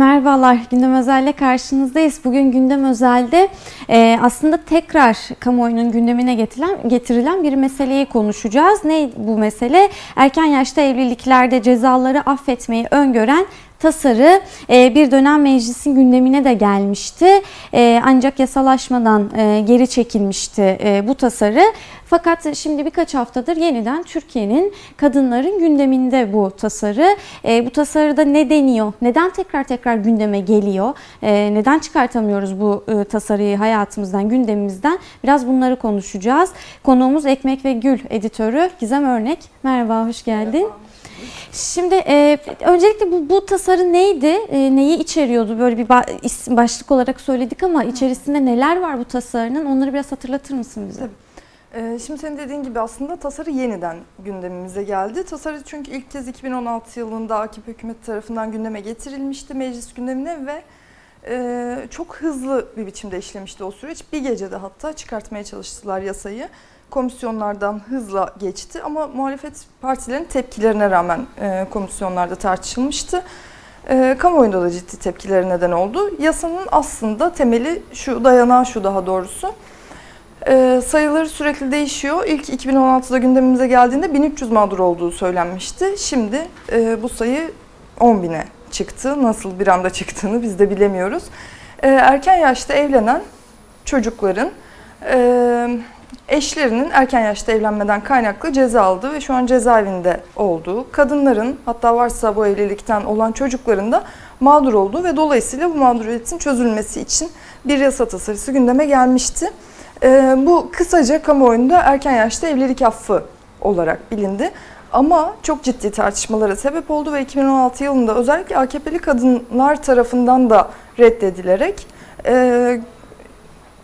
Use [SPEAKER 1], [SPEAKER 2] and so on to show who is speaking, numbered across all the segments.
[SPEAKER 1] Merhabalar, Gündem Özel'le karşınızdayız. Bugün Gündem Özel'de e, aslında tekrar kamuoyunun gündemine getirilen, getirilen bir meseleyi konuşacağız. Ne bu mesele? Erken yaşta evliliklerde cezaları affetmeyi öngören tasarı e, bir dönem meclisin gündemine de gelmişti. E, ancak yasalaşmadan e, geri çekilmişti bu tasarı. Fakat şimdi birkaç haftadır yeniden Türkiye'nin kadınların gündeminde bu tasarı. Bu tasarıda ne deniyor? Neden tekrar tekrar gündeme geliyor? Neden çıkartamıyoruz bu tasarıyı hayatımızdan, gündemimizden? Biraz bunları konuşacağız. Konuğumuz Ekmek ve Gül editörü Gizem Örnek. Merhaba, hoş geldin. Merhaba. Şimdi e, öncelikle bu, bu tasarı neydi? E, neyi içeriyordu? Böyle bir ba isim, başlık olarak söyledik ama içerisinde neler var bu tasarının? Onları biraz hatırlatır mısın bize? Tabii.
[SPEAKER 2] Ee, şimdi senin dediğin gibi aslında tasarı yeniden gündemimize geldi. Tasarı çünkü ilk kez 2016 yılında AKP hükümeti tarafından gündeme getirilmişti meclis gündemine ve e, çok hızlı bir biçimde işlemişti o süreç. Bir gecede hatta çıkartmaya çalıştılar yasayı komisyonlardan hızla geçti ama muhalefet partilerin tepkilerine rağmen e, komisyonlarda tartışılmıştı. E, kamuoyunda da ciddi tepkileri neden oldu. Yasanın aslında temeli şu, dayanağı şu daha doğrusu. E, sayıları sürekli değişiyor. İlk 2016'da gündemimize geldiğinde 1300 mağdur olduğu söylenmişti. Şimdi bu sayı 10 bine çıktı. Nasıl bir anda çıktığını biz de bilemiyoruz. Erken yaşta evlenen çocukların... E, eşlerinin erken yaşta evlenmeden kaynaklı ceza aldığı ve şu an cezaevinde olduğu, kadınların hatta varsa bu evlilikten olan çocukların da mağdur olduğu ve dolayısıyla bu mağduriyetin çözülmesi için bir yasa tasarısı gündeme gelmişti. Ee, bu kısaca kamuoyunda erken yaşta evlilik affı olarak bilindi. Ama çok ciddi tartışmalara sebep oldu ve 2016 yılında özellikle AKP'li kadınlar tarafından da reddedilerek e,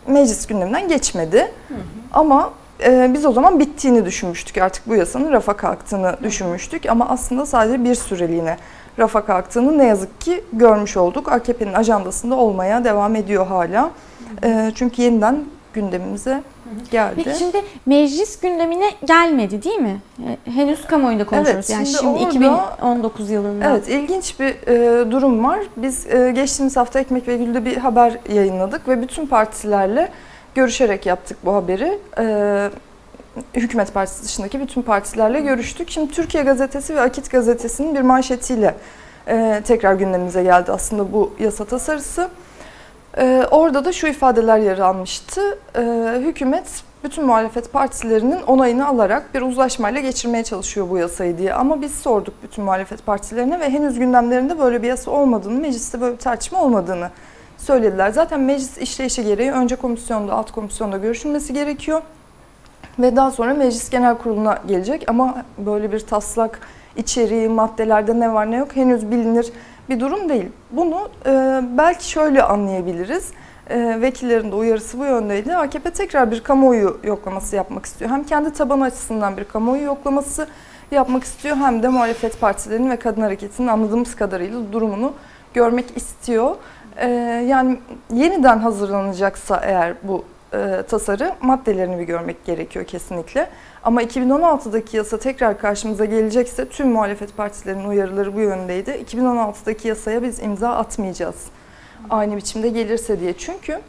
[SPEAKER 2] meclis gündeminden geçmedi. Hı hı. Ama e, biz o zaman bittiğini düşünmüştük. Artık bu yasanın rafa kalktığını düşünmüştük. Ama aslında sadece bir süreliğine rafa kalktığını ne yazık ki görmüş olduk. AKP'nin ajandasında olmaya devam ediyor hala. E, çünkü yeniden gündemimize geldi.
[SPEAKER 1] Peki şimdi meclis gündemine gelmedi değil mi? E, henüz kamuoyunda konuşuyoruz. Evet, yani şimdi, şimdi orada, 2019 yılında.
[SPEAKER 2] Evet ilginç bir e, durum var. Biz e, geçtiğimiz hafta Ekmek ve Gül'de bir haber yayınladık ve bütün partilerle görüşerek yaptık bu haberi. Ee, Hükümet Partisi dışındaki bütün partilerle görüştük. Şimdi Türkiye Gazetesi ve Akit Gazetesi'nin bir manşetiyle e, tekrar gündemimize geldi aslında bu yasa tasarısı. E, orada da şu ifadeler yer almıştı. E, hükümet bütün muhalefet partilerinin onayını alarak bir uzlaşmayla geçirmeye çalışıyor bu yasayı diye. Ama biz sorduk bütün muhalefet partilerine ve henüz gündemlerinde böyle bir yasa olmadığını, mecliste böyle bir tartışma olmadığını söylediler. Zaten meclis işleyişi gereği önce komisyonda, alt komisyonda görüşülmesi gerekiyor. Ve daha sonra meclis genel kuruluna gelecek ama böyle bir taslak içeriği, maddelerde ne var ne yok henüz bilinir bir durum değil. Bunu e, belki şöyle anlayabiliriz. E, vekillerin de uyarısı bu yöndeydi. AKP tekrar bir kamuoyu yoklaması yapmak istiyor. Hem kendi taban açısından bir kamuoyu yoklaması yapmak istiyor hem de muhalefet partilerinin ve kadın hareketinin anladığımız kadarıyla durumunu görmek istiyor. Ee, yani yeniden hazırlanacaksa eğer bu e, tasarı maddelerini bir görmek gerekiyor kesinlikle. Ama 2016'daki yasa tekrar karşımıza gelecekse tüm muhalefet partilerinin uyarıları bu yöndeydi. 2016'daki yasaya biz imza atmayacağız. Aynı biçimde gelirse diye. Çünkü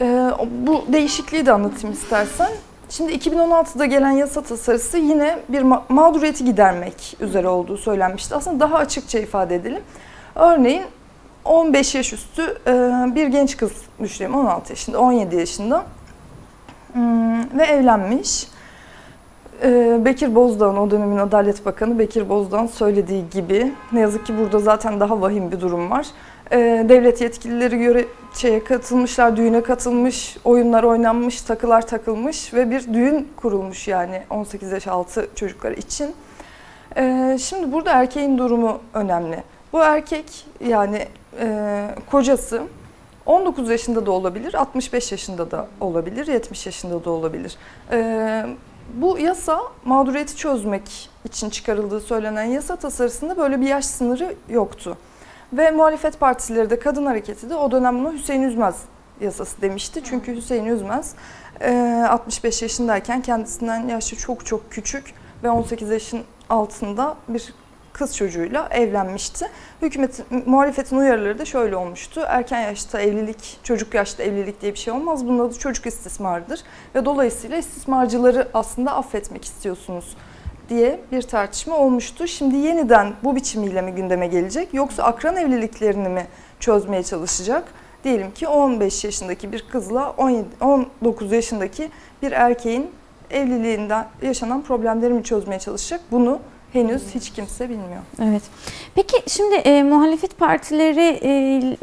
[SPEAKER 2] e, bu değişikliği de anlatayım istersen. Şimdi 2016'da gelen yasa tasarısı yine bir mağduriyeti gidermek üzere olduğu söylenmişti. Aslında daha açıkça ifade edelim. Örneğin 15 yaş üstü e, bir genç kız düşünelim 16 yaşında 17 yaşında hmm, ve evlenmiş. E, Bekir Bozdağ'ın o dönemin Adalet Bakanı Bekir Bozdağ'ın söylediği gibi ne yazık ki burada zaten daha vahim bir durum var. E, devlet yetkilileri göre şeye katılmışlar, düğüne katılmış, oyunlar oynanmış, takılar takılmış ve bir düğün kurulmuş yani 18 yaş altı çocuklar için. Şimdi burada erkeğin durumu önemli. Bu erkek yani e, kocası 19 yaşında da olabilir, 65 yaşında da olabilir, 70 yaşında da olabilir. E, bu yasa mağduriyeti çözmek için çıkarıldığı söylenen yasa tasarısında böyle bir yaş sınırı yoktu. Ve muhalefet partileri de kadın hareketi de o dönem bunu Hüseyin Üzmez yasası demişti. Çünkü Hüseyin Üzmez 65 yaşındayken kendisinden yaşlı çok çok küçük ve 18 yaşın altında bir kız çocuğuyla evlenmişti. Hükümetin, muhalefetin uyarıları da şöyle olmuştu. Erken yaşta evlilik, çocuk yaşta evlilik diye bir şey olmaz. Bunun adı çocuk istismarıdır. Ve dolayısıyla istismarcıları aslında affetmek istiyorsunuz diye bir tartışma olmuştu. Şimdi yeniden bu biçimiyle mi gündeme gelecek yoksa akran evliliklerini mi çözmeye çalışacak? Diyelim ki 15 yaşındaki bir kızla 17, 19 yaşındaki bir erkeğin evliliğinden yaşanan problemleri mi çözmeye çalışacak? Bunu henüz hiç kimse bilmiyor.
[SPEAKER 1] Evet. Peki şimdi e, muhalefet partileri e,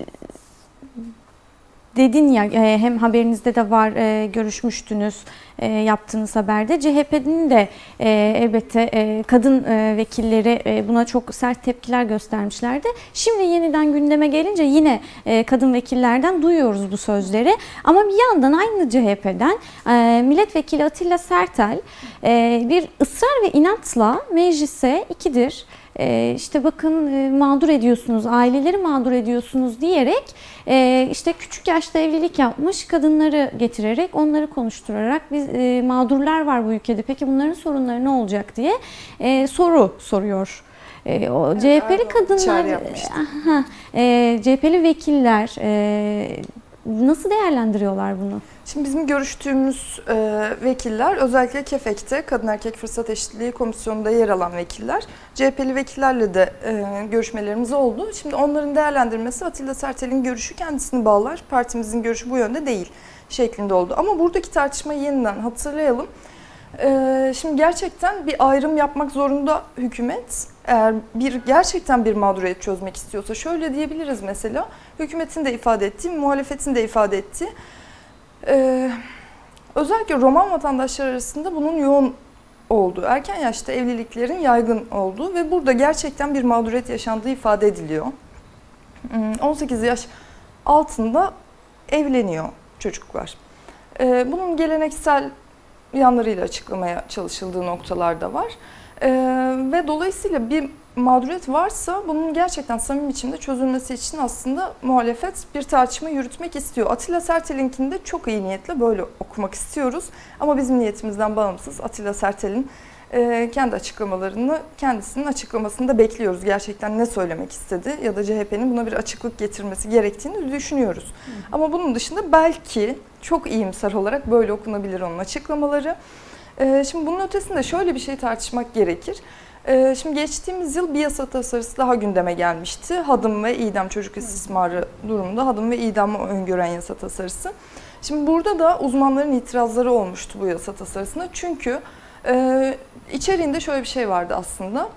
[SPEAKER 1] dedin ya e, hem haberinizde de var e, görüşmüştünüz e, yaptığınız haberde. CHP'nin de elbette kadın vekilleri buna çok sert tepkiler göstermişlerdi. Şimdi yeniden gündeme gelince yine kadın vekillerden duyuyoruz bu sözleri. Ama bir yandan aynı CHP'den milletvekili Atilla Sertel bir ısrar ve inatla meclise ikidir işte bakın e, mağdur ediyorsunuz, aileleri mağdur ediyorsunuz diyerek e, işte küçük yaşta evlilik yapmış kadınları getirerek onları konuşturarak biz e, mağdurlar var bu ülkede peki bunların sorunları ne olacak diye e, soru soruyor. E, o
[SPEAKER 2] Evet,
[SPEAKER 1] CHP'li kadınlar, e, CHP'li vekiller e, nasıl değerlendiriyorlar bunu?
[SPEAKER 2] Şimdi bizim görüştüğümüz e, vekiller özellikle KEFEK'te Kadın Erkek Fırsat Eşitliği Komisyonu'nda yer alan vekiller. CHP'li vekillerle de e, görüşmelerimiz oldu. Şimdi onların değerlendirmesi Atilla Sertel'in görüşü kendisini bağlar. Partimizin görüşü bu yönde değil şeklinde oldu. Ama buradaki tartışmayı yeniden hatırlayalım. E, şimdi gerçekten bir ayrım yapmak zorunda hükümet. Eğer bir gerçekten bir mağduriyet çözmek istiyorsa şöyle diyebiliriz mesela. Hükümetin de ifade ettiği, muhalefetin de ifade ettiği ee, özellikle Roman vatandaşlar arasında bunun yoğun olduğu, erken yaşta evliliklerin yaygın olduğu ve burada gerçekten bir mağduriyet yaşandığı ifade ediliyor. Hmm, 18 yaş altında evleniyor çocuklar. Ee, bunun geleneksel yanlarıyla açıklamaya çalışıldığı noktalar da var. Ee, ve dolayısıyla bir mağduriyet varsa bunun gerçekten samimi biçimde çözülmesi için aslında muhalefet bir tartışma yürütmek istiyor. Atilla Sertel'inkini de çok iyi niyetle böyle okumak istiyoruz. Ama bizim niyetimizden bağımsız Atilla Sertel'in e, kendi açıklamalarını kendisinin açıklamasını da bekliyoruz. Gerçekten ne söylemek istedi ya da CHP'nin buna bir açıklık getirmesi gerektiğini düşünüyoruz. Ama bunun dışında belki çok iyimser olarak böyle okunabilir onun açıklamaları. E, şimdi bunun ötesinde şöyle bir şey tartışmak gerekir. Ee, Şimdi geçtiğimiz yıl bir yasa tasarısı daha gündeme gelmişti. Hadım ve idam çocuk istismarı durumunda hadım ve idamı öngören yasa tasarısı. Şimdi burada da uzmanların itirazları olmuştu bu yasa tasarısına. Çünkü e, içeriğinde şöyle bir şey vardı aslında.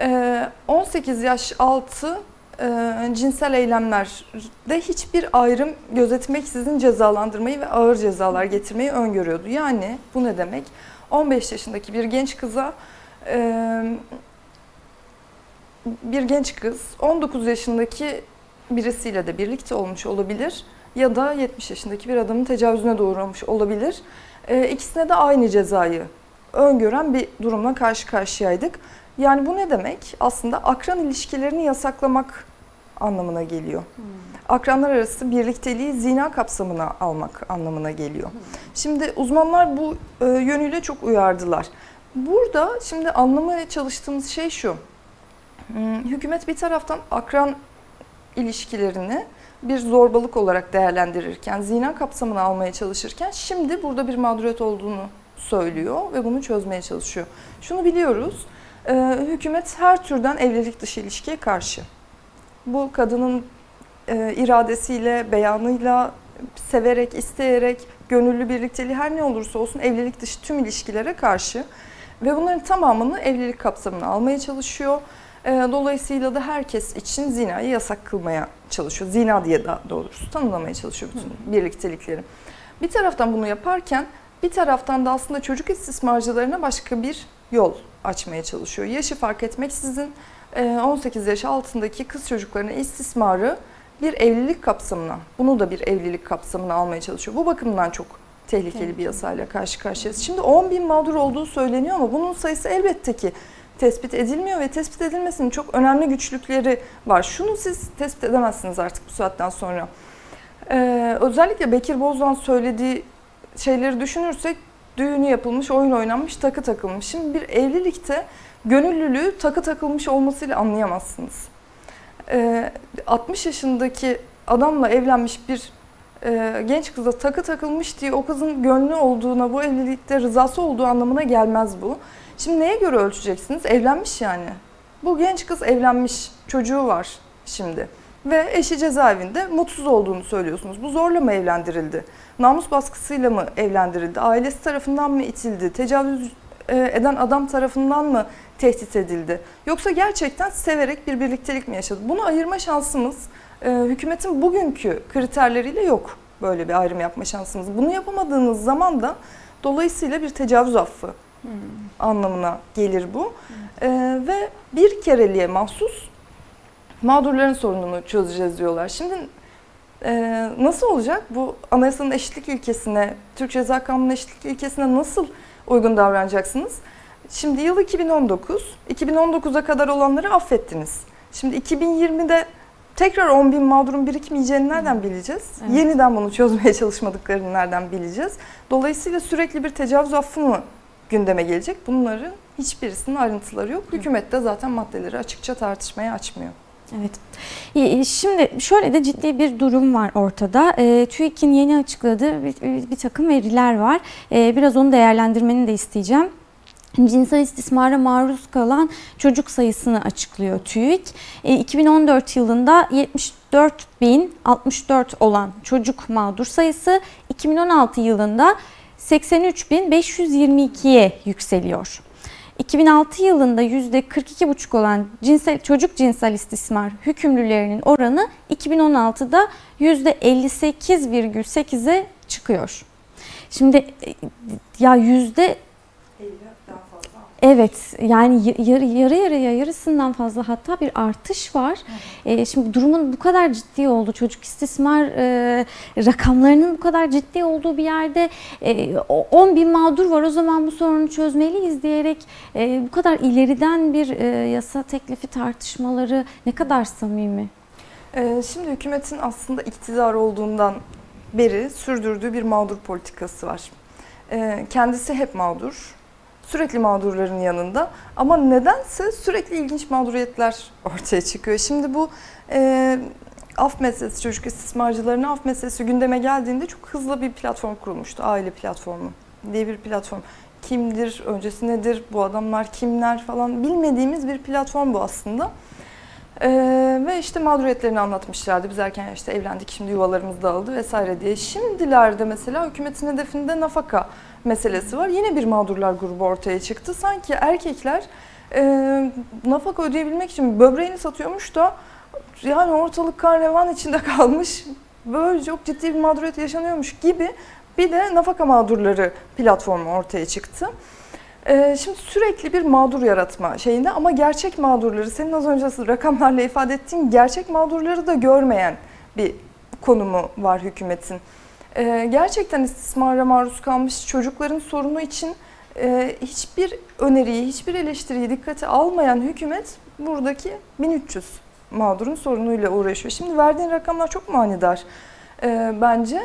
[SPEAKER 2] E, 18 yaş altı e, cinsel eylemlerde hiçbir ayrım gözetmeksizin cezalandırmayı ve ağır cezalar getirmeyi öngörüyordu. Yani bu ne demek? 15 yaşındaki bir genç kıza ee, bir genç kız 19 yaşındaki birisiyle de birlikte olmuş olabilir ya da 70 yaşındaki bir adamın tecavüzüne doğramış olabilir. Ee, İkisine de aynı cezayı öngören bir durumla karşı karşıyaydık. Yani bu ne demek? Aslında akran ilişkilerini yasaklamak anlamına geliyor. Akranlar arası birlikteliği zina kapsamına almak anlamına geliyor. Şimdi uzmanlar bu e, yönüyle çok uyardılar. Burada şimdi anlamaya çalıştığımız şey şu. Hmm, Hükümet bir taraftan akran ilişkilerini bir zorbalık olarak değerlendirirken, zina kapsamına almaya çalışırken şimdi burada bir mağduriyet olduğunu söylüyor ve bunu çözmeye çalışıyor. Şunu biliyoruz, e, hükümet her türden evlilik dışı ilişkiye karşı. Bu kadının e, iradesiyle, beyanıyla, severek, isteyerek, gönüllü birlikteliği her ne olursa olsun evlilik dışı tüm ilişkilere karşı. Ve bunların tamamını evlilik kapsamına almaya çalışıyor. Ee, Dolayısıyla da herkes için zinayı yasak kılmaya çalışıyor. Zina diye daha doğrusu tanımlamaya çalışıyor bütün birliktelikleri. Bir taraftan bunu yaparken bir taraftan da aslında çocuk istismarcılarına başka bir yol açmaya çalışıyor. Yaşı fark etmeksizin e, 18 yaş altındaki kız çocuklarına istismarı bir evlilik kapsamına, bunu da bir evlilik kapsamına almaya çalışıyor. Bu bakımdan çok tehlikeli bir yasayla karşı karşıyayız. Şimdi 10 bin mağdur olduğu söyleniyor ama bunun sayısı elbette ki tespit edilmiyor ve tespit edilmesinin çok önemli güçlükleri var. Şunu siz tespit edemezsiniz artık bu saatten sonra. Ee, özellikle Bekir Bozdağ'ın söylediği şeyleri düşünürsek düğünü yapılmış, oyun oynanmış, takı takılmış. Şimdi bir evlilikte gönüllülüğü takı takılmış olmasıyla anlayamazsınız. Ee, 60 yaşındaki adamla evlenmiş bir e, genç kıza takı takılmış diye o kızın gönlü olduğuna, bu evlilikte rızası olduğu anlamına gelmez bu. Şimdi neye göre ölçeceksiniz? Evlenmiş yani. Bu genç kız evlenmiş, çocuğu var şimdi. Ve eşi cezaevinde mutsuz olduğunu söylüyorsunuz. Bu zorla mı evlendirildi? Namus baskısıyla mı evlendirildi? Ailesi tarafından mı itildi? Tecavüz e, eden adam tarafından mı tehdit edildi? Yoksa gerçekten severek bir birliktelik mi yaşadı? Bunu ayırma şansımız e, hükümetin bugünkü kriterleriyle yok. Böyle bir ayrım yapma şansımız. Bunu yapamadığınız zaman da dolayısıyla bir tecavüz affı
[SPEAKER 1] Hmm.
[SPEAKER 2] anlamına gelir bu. E, ve bir kereliğe mahsus mağdurların sorununu çözeceğiz diyorlar. Şimdi e, nasıl olacak? Bu anayasanın eşitlik ilkesine, Türk Ceza Kanunu'nun eşitlik ilkesine nasıl uygun davranacaksınız? Şimdi yıl 2019. 2019'a kadar olanları affettiniz. Şimdi 2020'de tekrar 10 bin mağdurun birikmeyeceğini nereden bileceğiz?
[SPEAKER 1] Evet.
[SPEAKER 2] Yeniden bunu çözmeye çalışmadıklarını nereden bileceğiz? Dolayısıyla sürekli bir tecavüz affı mı gündeme gelecek? Bunların hiçbirisinin ayrıntıları yok. Hükümet de zaten maddeleri açıkça tartışmaya açmıyor.
[SPEAKER 1] Evet. Şimdi şöyle de ciddi bir durum var ortada. E, TÜİK'in yeni açıkladığı bir, bir takım veriler var. E, biraz onu değerlendirmeni de isteyeceğim. Cinsel istismara maruz kalan çocuk sayısını açıklıyor TÜİK. E, 2014 yılında 74.064 olan çocuk mağdur sayısı 2016 yılında 83.522'ye yükseliyor. 2006 yılında %42,5 olan cinsel, çocuk cinsel istismar hükümlülerinin oranı 2016'da %58,8'e çıkıyor. Şimdi e, ya yüzde Evet yani yarı yarı yarıya yarısından fazla hatta bir artış var. Ee, şimdi durumun bu kadar ciddi olduğu çocuk istismar e, rakamlarının bu kadar ciddi olduğu bir yerde e, o- 10 bin mağdur var o zaman bu sorunu çözmeliyiz diyerek e, bu kadar ileriden bir e, yasa teklifi tartışmaları ne kadar samimi?
[SPEAKER 2] Ee, Şimdi hükümetin aslında iktidar olduğundan beri sürdürdüğü bir mağdur politikası var. Ee, Kendisi hep mağdur, sürekli mağdurların yanında ama nedense sürekli ilginç mağduriyetler ortaya çıkıyor. Şimdi bu e, af meselesi, çocuk istismarcılarının af meselesi gündeme geldiğinde çok hızlı bir platform kurulmuştu. Aile platformu diye bir platform. Kimdir, öncesi nedir, bu adamlar kimler falan bilmediğimiz bir platform bu aslında. Ee, ve işte mağduriyetlerini anlatmışlardı. Biz erken yaşta evlendik, şimdi yuvalarımız dağıldı vesaire diye. Şimdilerde mesela hükümetin hedefinde nafaka meselesi var. Yine bir mağdurlar grubu ortaya çıktı. Sanki erkekler e, nafaka ödeyebilmek için böbreğini satıyormuş da yani ortalık kan revan içinde kalmış. Böyle çok ciddi bir mağduriyet yaşanıyormuş gibi bir de nafaka mağdurları platformu ortaya çıktı. Ee, Şimdi sürekli bir mağdur yaratma şeyinde ama gerçek mağdurları senin az önce rakamlarla ifade ettiğin gerçek mağdurları da görmeyen bir konumu var hükümetin. Ee, Gerçekten istismara maruz kalmış çocukların sorunu için e, hiçbir öneriyi, hiçbir eleştiriyi dikkate almayan hükümet buradaki 1300 mağdurun sorunuyla uğraşıyor. Şimdi verdiğin rakamlar çok manidar e, bence.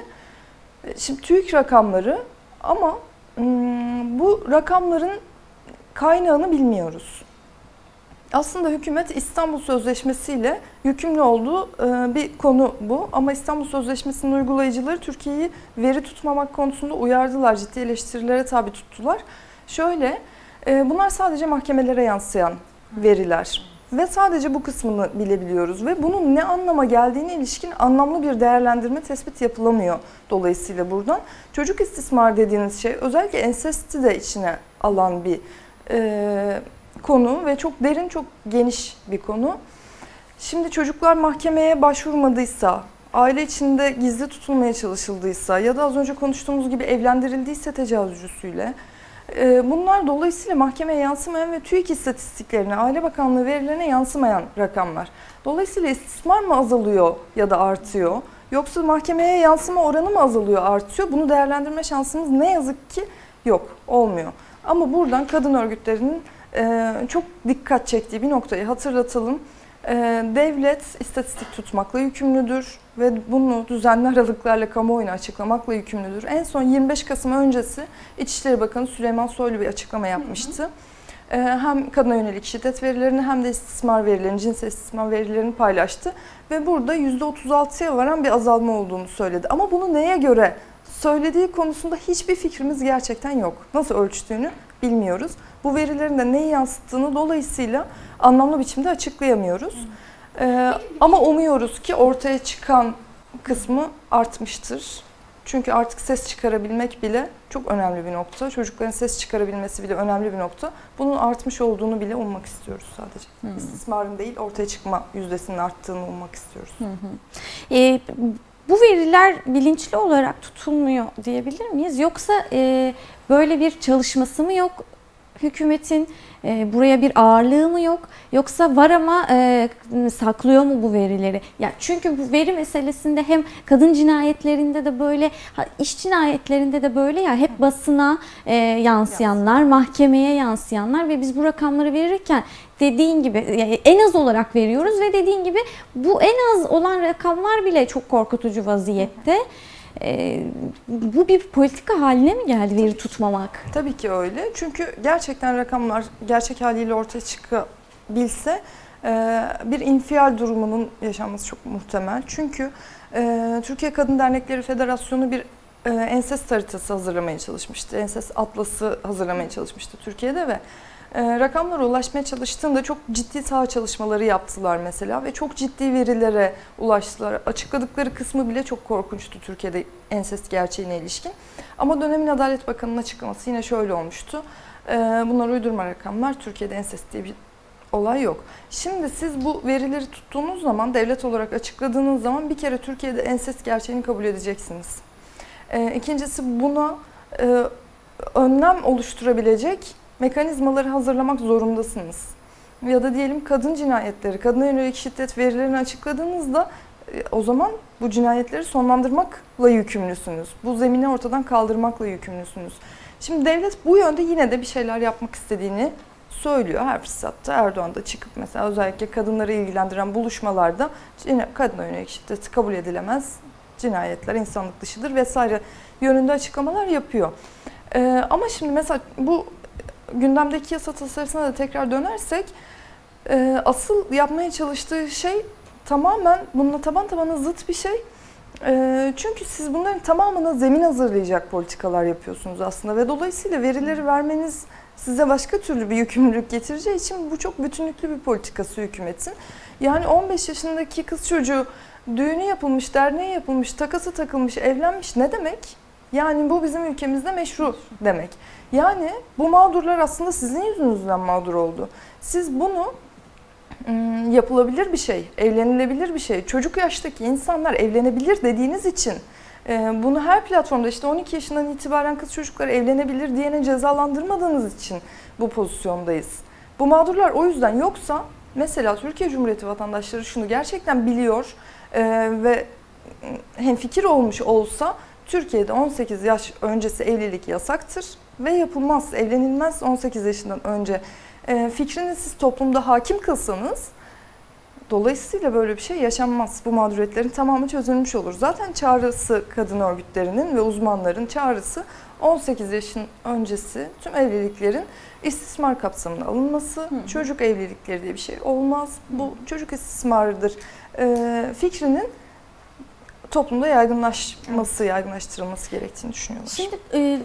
[SPEAKER 2] Şimdi TÜİK rakamları ama Hmm, bu rakamların kaynağını bilmiyoruz. Aslında hükümet İstanbul Sözleşmesi ile yükümlü olduğu e, bir konu bu. Ama İstanbul Sözleşmesi'nin uygulayıcıları Türkiye'yi veri tutmamak konusunda uyardılar, ciddi eleştirilere tabi tuttular. Şöyle, e, bunlar sadece mahkemelere yansıyan veriler. Ve sadece bu kısmını bilebiliyoruz ve bunun ne anlama geldiğine ilişkin anlamlı bir değerlendirme tespit yapılamıyor dolayısıyla buradan. Çocuk istismar dediğiniz şey özellikle ensesti de içine alan bir e, konu ve çok derin, çok geniş bir konu. Şimdi çocuklar mahkemeye başvurmadıysa, aile içinde gizli tutulmaya çalışıldıysa ya da az önce konuştuğumuz gibi evlendirildiyse tecavüzcüsüyle e, bunlar dolayısıyla mahkemeye yansımayan ve TÜİK istatistiklerine, Aile Bakanlığı verilerine yansımayan rakamlar. Dolayısıyla istismar mı azalıyor ya da artıyor? Yoksa mahkemeye yansıma oranı mı azalıyor, artıyor? Bunu değerlendirme şansımız ne yazık ki yok, olmuyor. Ama buradan kadın örgütlerinin çok dikkat çektiği bir noktayı hatırlatalım. E, devlet istatistik tutmakla yükümlüdür ve bunu düzenli aralıklarla kamuoyuna açıklamakla yükümlüdür. En son 25 Kasım öncesi İçişleri Bakanı Süleyman Soylu bir açıklama yapmıştı. e, hem kadına yönelik şiddet verilerini hem de istismar verilerini, cinsel istismar verilerini paylaştı. Ve burada %36'ya varan bir azalma olduğunu söyledi. Ama bunu neye göre söylediği konusunda hiçbir fikrimiz gerçekten yok. Nasıl ölçtüğünü bilmiyoruz. Bu verilerin de neyi yansıttığını dolayısıyla anlamlı biçimde açıklayamıyoruz. Ee, ama umuyoruz ki ortaya çıkan kısmı artmıştır. Çünkü artık ses çıkarabilmek bile çok önemli bir nokta. Çocukların ses çıkarabilmesi bile önemli bir nokta. Bunun artmış olduğunu bile ummak istiyoruz sadece.
[SPEAKER 1] Hı.
[SPEAKER 2] İstismarın değil ortaya çıkma yüzdesinin arttığını ummak istiyoruz.
[SPEAKER 1] E, bu veriler bilinçli olarak tutulmuyor diyebilir miyiz? Yoksa e, böyle bir çalışması mı yok hükümetin? E, buraya bir ağırlığı mı yok? Yoksa var ama e, saklıyor mu bu verileri? Ya çünkü bu veri meselesinde hem kadın cinayetlerinde de böyle, iş cinayetlerinde de böyle ya hep basına e, yansıyanlar, mahkemeye yansıyanlar ve biz bu rakamları verirken dediğin gibi yani en az olarak veriyoruz ve dediğin gibi bu en az olan rakamlar bile çok korkutucu vaziyette. Ee, bu bir politika haline mi geldi veri tutmamak?
[SPEAKER 2] Tabii ki öyle. Çünkü gerçekten rakamlar gerçek haliyle ortaya çıkabilse e, bir infial durumunun yaşanması çok muhtemel. Çünkü e, Türkiye Kadın Dernekleri Federasyonu bir e, ensest haritası hazırlamaya çalışmıştı. Ensest atlası hazırlamaya çalışmıştı Türkiye'de ve e, rakamlara ulaşmaya çalıştığında çok ciddi saha çalışmaları yaptılar mesela ve çok ciddi verilere ulaştılar. Açıkladıkları kısmı bile çok korkunçtu Türkiye'de ensest gerçeğine ilişkin. Ama dönemin Adalet Bakanı'nın açıklaması yine şöyle olmuştu. E, bunlar uydurma rakamlar. Türkiye'de ensest diye bir olay yok. Şimdi siz bu verileri tuttuğunuz zaman, devlet olarak açıkladığınız zaman bir kere Türkiye'de ensest gerçeğini kabul edeceksiniz. E, ikincisi buna e, önlem oluşturabilecek mekanizmaları hazırlamak zorundasınız. Ya da diyelim kadın cinayetleri, kadına yönelik şiddet verilerini açıkladığınızda e, o zaman bu cinayetleri sonlandırmakla yükümlüsünüz. Bu zemini ortadan kaldırmakla yükümlüsünüz. Şimdi devlet bu yönde yine de bir şeyler yapmak istediğini söylüyor her fırsatta. Erdoğan da çıkıp mesela özellikle kadınları ilgilendiren buluşmalarda kadına yönelik şiddet kabul edilemez, cinayetler insanlık dışıdır vesaire yönünde açıklamalar yapıyor. Ee, ama şimdi mesela bu gündemdeki yasa tasarısına da tekrar dönersek e, asıl yapmaya çalıştığı şey tamamen bununla taban tabana zıt bir şey. E, çünkü siz bunların tamamına zemin hazırlayacak politikalar yapıyorsunuz aslında ve dolayısıyla verileri vermeniz size başka türlü bir yükümlülük getireceği için bu çok bütünlüklü bir politikası hükümetin. Yani 15 yaşındaki kız çocuğu düğünü yapılmış, derneği yapılmış, takası takılmış, evlenmiş ne demek? Yani bu bizim ülkemizde meşru demek. Yani bu mağdurlar aslında sizin yüzünüzden mağdur oldu. Siz bunu ım, yapılabilir bir şey, evlenilebilir bir şey, çocuk yaştaki insanlar evlenebilir dediğiniz için e, bunu her platformda işte 12 yaşından itibaren kız çocuklar evlenebilir diyene cezalandırmadığınız için bu pozisyondayız. Bu mağdurlar o yüzden yoksa mesela Türkiye Cumhuriyeti vatandaşları şunu gerçekten biliyor e, ve hemfikir olmuş olsa Türkiye'de 18 yaş öncesi evlilik yasaktır ve yapılmaz, evlenilmez 18 yaşından önce. E, fikrini siz toplumda hakim kılsanız dolayısıyla böyle bir şey yaşanmaz. Bu mağduriyetlerin tamamı çözülmüş olur. Zaten çağrısı kadın örgütlerinin ve uzmanların çağrısı 18 yaşın öncesi tüm evliliklerin istismar kapsamına alınması. Hı. Çocuk evlilikleri diye bir şey olmaz. Hı. Bu çocuk istismarıdır. E, fikrinin toplumda yaygınlaşması, yaygınlaştırılması gerektiğini düşünüyorlar.
[SPEAKER 1] Şimdi e,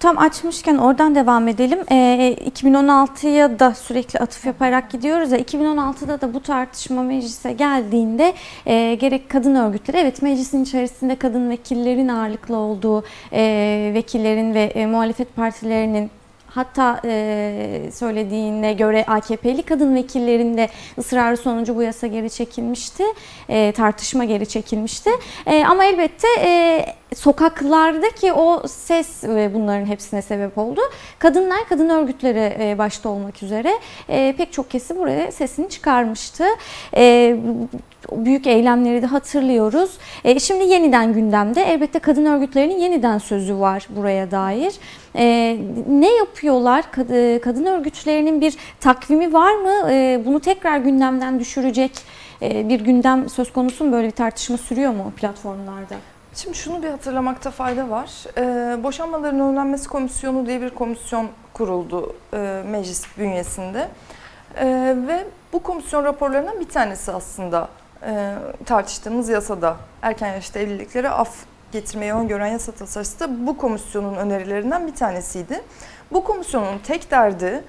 [SPEAKER 1] tam açmışken oradan devam edelim. E, 2016'ya da sürekli atıf yaparak gidiyoruz ya. 2016'da da bu tartışma meclise geldiğinde e, gerek kadın örgütleri, evet meclisin içerisinde kadın vekillerin ağırlıklı olduğu e, vekillerin ve e, muhalefet partilerinin Hatta e, söylediğine göre AKP'li kadın vekillerinde ısrarı sonucu bu yasa geri çekilmişti. E, tartışma geri çekilmişti. E, ama elbette e, sokaklardaki o ses e, bunların hepsine sebep oldu. Kadınlar, kadın örgütleri e, başta olmak üzere e, pek çok kesim buraya sesini çıkarmıştı. E, büyük eylemleri de hatırlıyoruz. E, şimdi yeniden gündemde. Elbette kadın örgütlerinin yeniden sözü var buraya dair. E, ne yapıyorlar? Kad- kadın örgütlerinin bir takvimi var mı? E, bunu tekrar gündemden düşürecek e, bir gündem söz konusu mu? Böyle bir tartışma sürüyor mu platformlarda?
[SPEAKER 2] Şimdi şunu bir hatırlamakta fayda var. Ee, boşanmaların önlenmesi komisyonu diye bir komisyon kuruldu e, meclis bünyesinde. Ee, ve bu komisyon raporlarından bir tanesi aslında e, tartıştığımız yasada erken yaşta evliliklere af getirmeyi öngören yasa tasarısı da bu komisyonun önerilerinden bir tanesiydi. Bu komisyonun tek derdi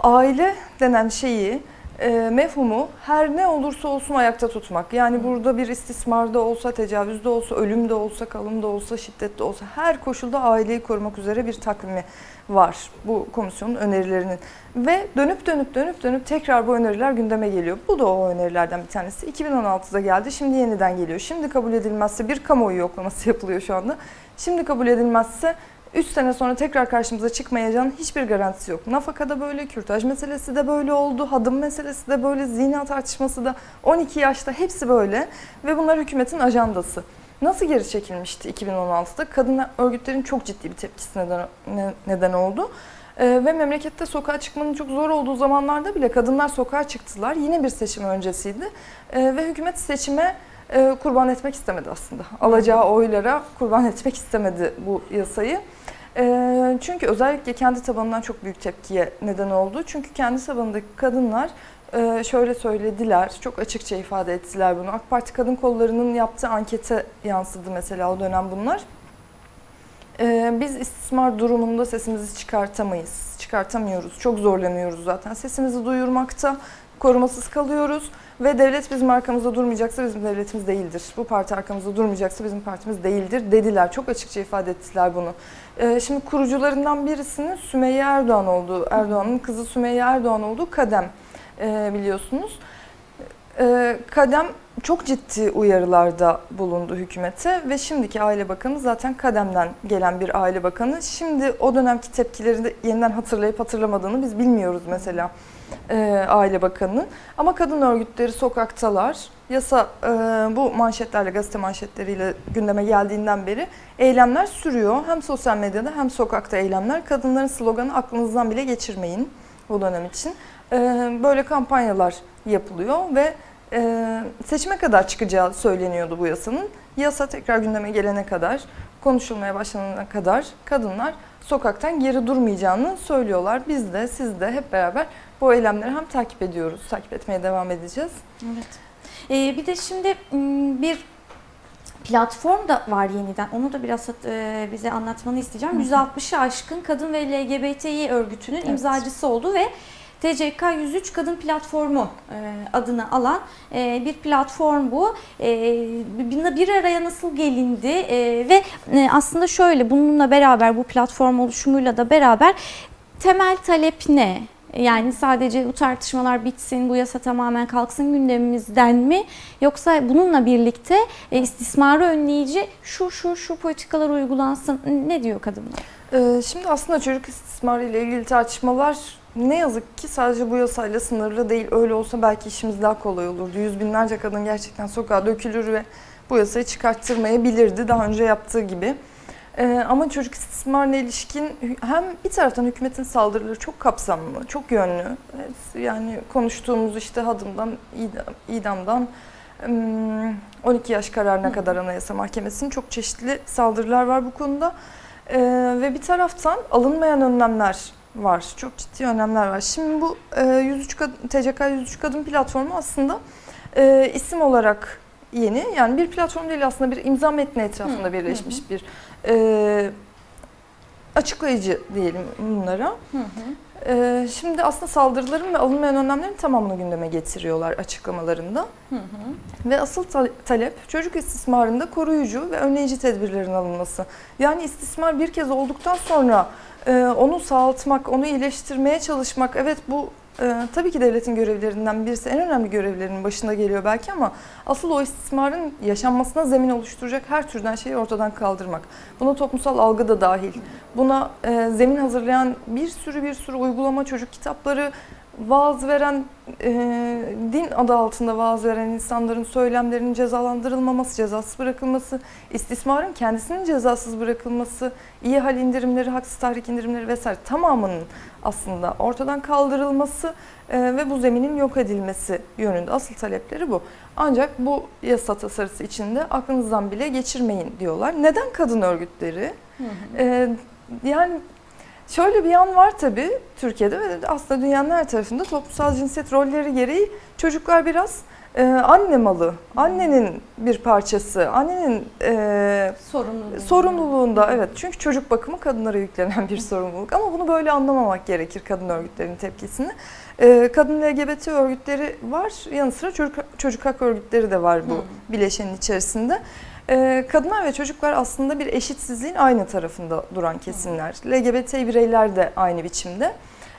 [SPEAKER 2] aile denen şeyi e, mefhumu her ne olursa olsun ayakta tutmak. Yani burada bir istismarda olsa, tecavüzde olsa, ölümde olsa, kalımda olsa, şiddette olsa her koşulda aileyi korumak üzere bir takvimi var bu komisyonun önerilerinin. Ve dönüp dönüp dönüp dönüp tekrar bu öneriler gündeme geliyor. Bu da o önerilerden bir tanesi. 2016'da geldi, şimdi yeniden geliyor. Şimdi kabul edilmezse bir kamuoyu yoklaması yapılıyor şu anda. Şimdi kabul edilmezse 3 sene sonra tekrar karşımıza çıkmayacağının hiçbir garantisi yok. Nafakada böyle, kürtaj meselesi de böyle oldu, hadım meselesi de böyle, zina tartışması da 12 yaşta hepsi böyle ve bunlar hükümetin ajandası. Nasıl geri çekilmişti 2016'da? Kadın örgütlerin çok ciddi bir tepkisi neden, ne- neden oldu. Ee, ve memlekette sokağa çıkmanın çok zor olduğu zamanlarda bile kadınlar sokağa çıktılar. Yine bir seçim öncesiydi. Ee, ve hükümet seçime e, kurban etmek istemedi aslında. Alacağı oylara kurban etmek istemedi bu yasayı. Ee, çünkü özellikle kendi tabanından çok büyük tepkiye neden oldu. Çünkü kendi tabanındaki kadınlar e, şöyle söylediler, çok açıkça ifade ettiler bunu. AK Parti kadın kollarının yaptığı ankete yansıdı mesela o dönem bunlar. Ee, biz istismar durumunda sesimizi çıkartamayız, çıkartamıyoruz. Çok zorlanıyoruz zaten. Sesimizi duyurmakta korumasız kalıyoruz. Ve devlet bizim arkamızda durmayacaksa bizim devletimiz değildir. Bu parti arkamızda durmayacaksa bizim partimiz değildir dediler. Çok açıkça ifade ettiler bunu. Ee, şimdi kurucularından birisinin Sümeyye Erdoğan olduğu, Erdoğan'ın kızı Sümeyye Erdoğan olduğu Kadem e, biliyorsunuz. Ee, Kadem çok ciddi uyarılarda bulundu hükümete ve şimdiki aile bakanı zaten Kadem'den gelen bir aile bakanı. Şimdi o dönemki tepkileri de yeniden hatırlayıp hatırlamadığını biz bilmiyoruz mesela e, aile bakanının. Ama kadın örgütleri sokaktalar. Yasa e, bu manşetlerle, gazete manşetleriyle gündeme geldiğinden beri eylemler sürüyor. Hem sosyal medyada hem sokakta eylemler. Kadınların sloganı aklınızdan bile geçirmeyin bu dönem için. E, böyle kampanyalar yapılıyor ve seçime kadar çıkacağı söyleniyordu bu yasanın. Yasa tekrar gündeme gelene kadar, konuşulmaya başlanana kadar kadınlar sokaktan geri durmayacağını söylüyorlar. Biz de siz de hep beraber bu eylemleri hem takip ediyoruz, takip etmeye devam edeceğiz.
[SPEAKER 1] Evet. Ee, bir de şimdi bir platform da var yeniden. Onu da biraz e, bize anlatmanı isteyeceğim. 160'ı aşkın kadın ve LGBTİ örgütünün
[SPEAKER 2] Evet.
[SPEAKER 1] imzacısı oldu ve TCK 103 Kadın Platformu e, adını alan e, bir platform bu. E, bir bir araya nasıl gelindi ve aslında şöyle bununla beraber bu platform oluşumuyla da beraber temel talep ne? Yani sadece bu tartışmalar bitsin, bu yasa tamamen kalksın gündemimizden mi? Yoksa bununla birlikte e, istismarı önleyici şu şu şu politikalar uygulansın. Ne diyor kadınlar?
[SPEAKER 2] Ee, Şimdi aslında çocuk istismarı ile ilgili tartışmalar ne yazık ki sadece bu yasayla sınırlı değil. Öyle olsa belki işimiz daha kolay olurdu. Yüz binlerce kadın gerçekten sokağa dökülür ve bu yasayı çıkarttırmayabilirdi daha önce yaptığı gibi. Ee, ama çocuk istismarına ilişkin hem bir taraftan hükümetin saldırıları çok kapsamlı, çok yönlü. Evet, Yani konuştuğumuz işte hadımdan, idam- idamdan ım, 12 yaş kararına kadar Anayasa Mahkemesi'nin çok çeşitli saldırılar var bu konuda. Ee, ve bir taraftan alınmayan önlemler var. Çok ciddi önlemler var. Şimdi bu e, 103 kadın, TCK 103 Kadın platformu aslında e, isim olarak yeni. Yani bir platform değil aslında bir imza metni etrafında
[SPEAKER 1] Hı,
[SPEAKER 2] birleşmiş bir e, açıklayıcı diyelim bunlara. E, şimdi aslında saldırıların ve alınmayan önlemlerin tamamını gündeme getiriyorlar açıklamalarında. Ve asıl ta- talep çocuk istismarında koruyucu ve önleyici tedbirlerin alınması. Yani istismar bir kez olduktan sonra e, onu sağaltmak, onu iyileştirmeye çalışmak. Evet bu e, tabii ki devletin görevlerinden birisi en önemli görevlerinin başında geliyor belki ama asıl o istismarın yaşanmasına zemin oluşturacak her türden şeyi ortadan kaldırmak. Buna toplumsal algı da dahil. Buna e, zemin hazırlayan bir sürü bir sürü uygulama, çocuk kitapları vaaz veren, e, din adı altında vaaz veren insanların söylemlerinin cezalandırılmaması, cezasız bırakılması, istismarın kendisinin cezasız bırakılması, iyi hal indirimleri, haksız tahrik indirimleri vesaire tamamının aslında ortadan kaldırılması e, ve bu zeminin yok edilmesi yönünde asıl talepleri bu. Ancak bu yasa tasarısı içinde aklınızdan bile geçirmeyin diyorlar. Neden kadın örgütleri? Ee, yani şöyle bir yan var tabii Türkiye'de ve aslında dünyanın her tarafında toplumsal cinsiyet rolleri gereği çocuklar biraz e, anne malı, annenin bir parçası, annenin e,
[SPEAKER 1] Sorumluluğu.
[SPEAKER 2] sorumluluğunda evet çünkü çocuk bakımı kadınlara yüklenen bir sorumluluk ama bunu böyle anlamamak gerekir kadın örgütlerinin tepkisini. Ee, kadın LGBT örgütleri var yanı sıra çocuk, çocuk hak örgütleri de var bu bileşenin içerisinde. Ee, kadınlar ve çocuklar aslında bir eşitsizliğin aynı tarafında duran kesimler. LGBT bireyler de aynı biçimde.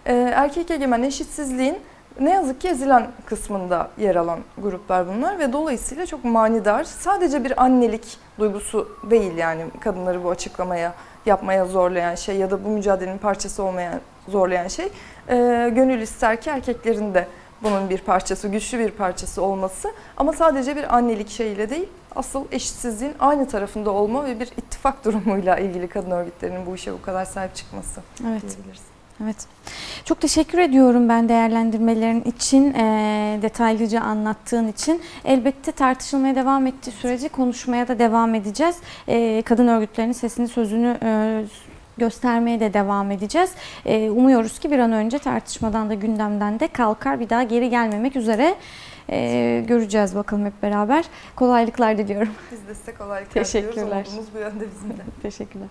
[SPEAKER 2] Ee, erkek egemen eşitsizliğin ne yazık ki ezilen kısmında yer alan gruplar bunlar ve dolayısıyla çok manidar. Sadece bir annelik duygusu değil yani kadınları bu açıklamaya yapmaya zorlayan şey ya da bu mücadelenin parçası olmaya zorlayan şey. Ee, gönül ister ki erkeklerin de bunun bir parçası, güçlü bir parçası olması ama sadece bir annelik şeyiyle değil, asıl eşitsizliğin aynı tarafında olma ve bir ittifak durumuyla ilgili kadın örgütlerinin bu işe bu kadar sahip çıkması
[SPEAKER 1] Evet.
[SPEAKER 2] diyebiliriz.
[SPEAKER 1] Evet. Çok teşekkür ediyorum ben değerlendirmelerin için, eee, detaylıca anlattığın için. Elbette tartışılmaya devam ettiği sürece konuşmaya da devam edeceğiz. Eee, kadın örgütlerinin sesini, sözünü eee, göstermeye de devam edeceğiz. Eee, umuyoruz ki bir an önce tartışmadan da gündemden de kalkar, bir daha geri gelmemek üzere. Eee, göreceğiz bakalım hep beraber. Kolaylıklar diliyorum.
[SPEAKER 2] Biz de size kolaylıklar diliyoruz.
[SPEAKER 1] Teşekkürler.
[SPEAKER 2] Umudumuz bu yönde bizim de.
[SPEAKER 1] Teşekkürler.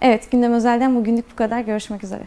[SPEAKER 1] Evet, gündem özelden bugünlük bu kadar. Görüşmek üzere.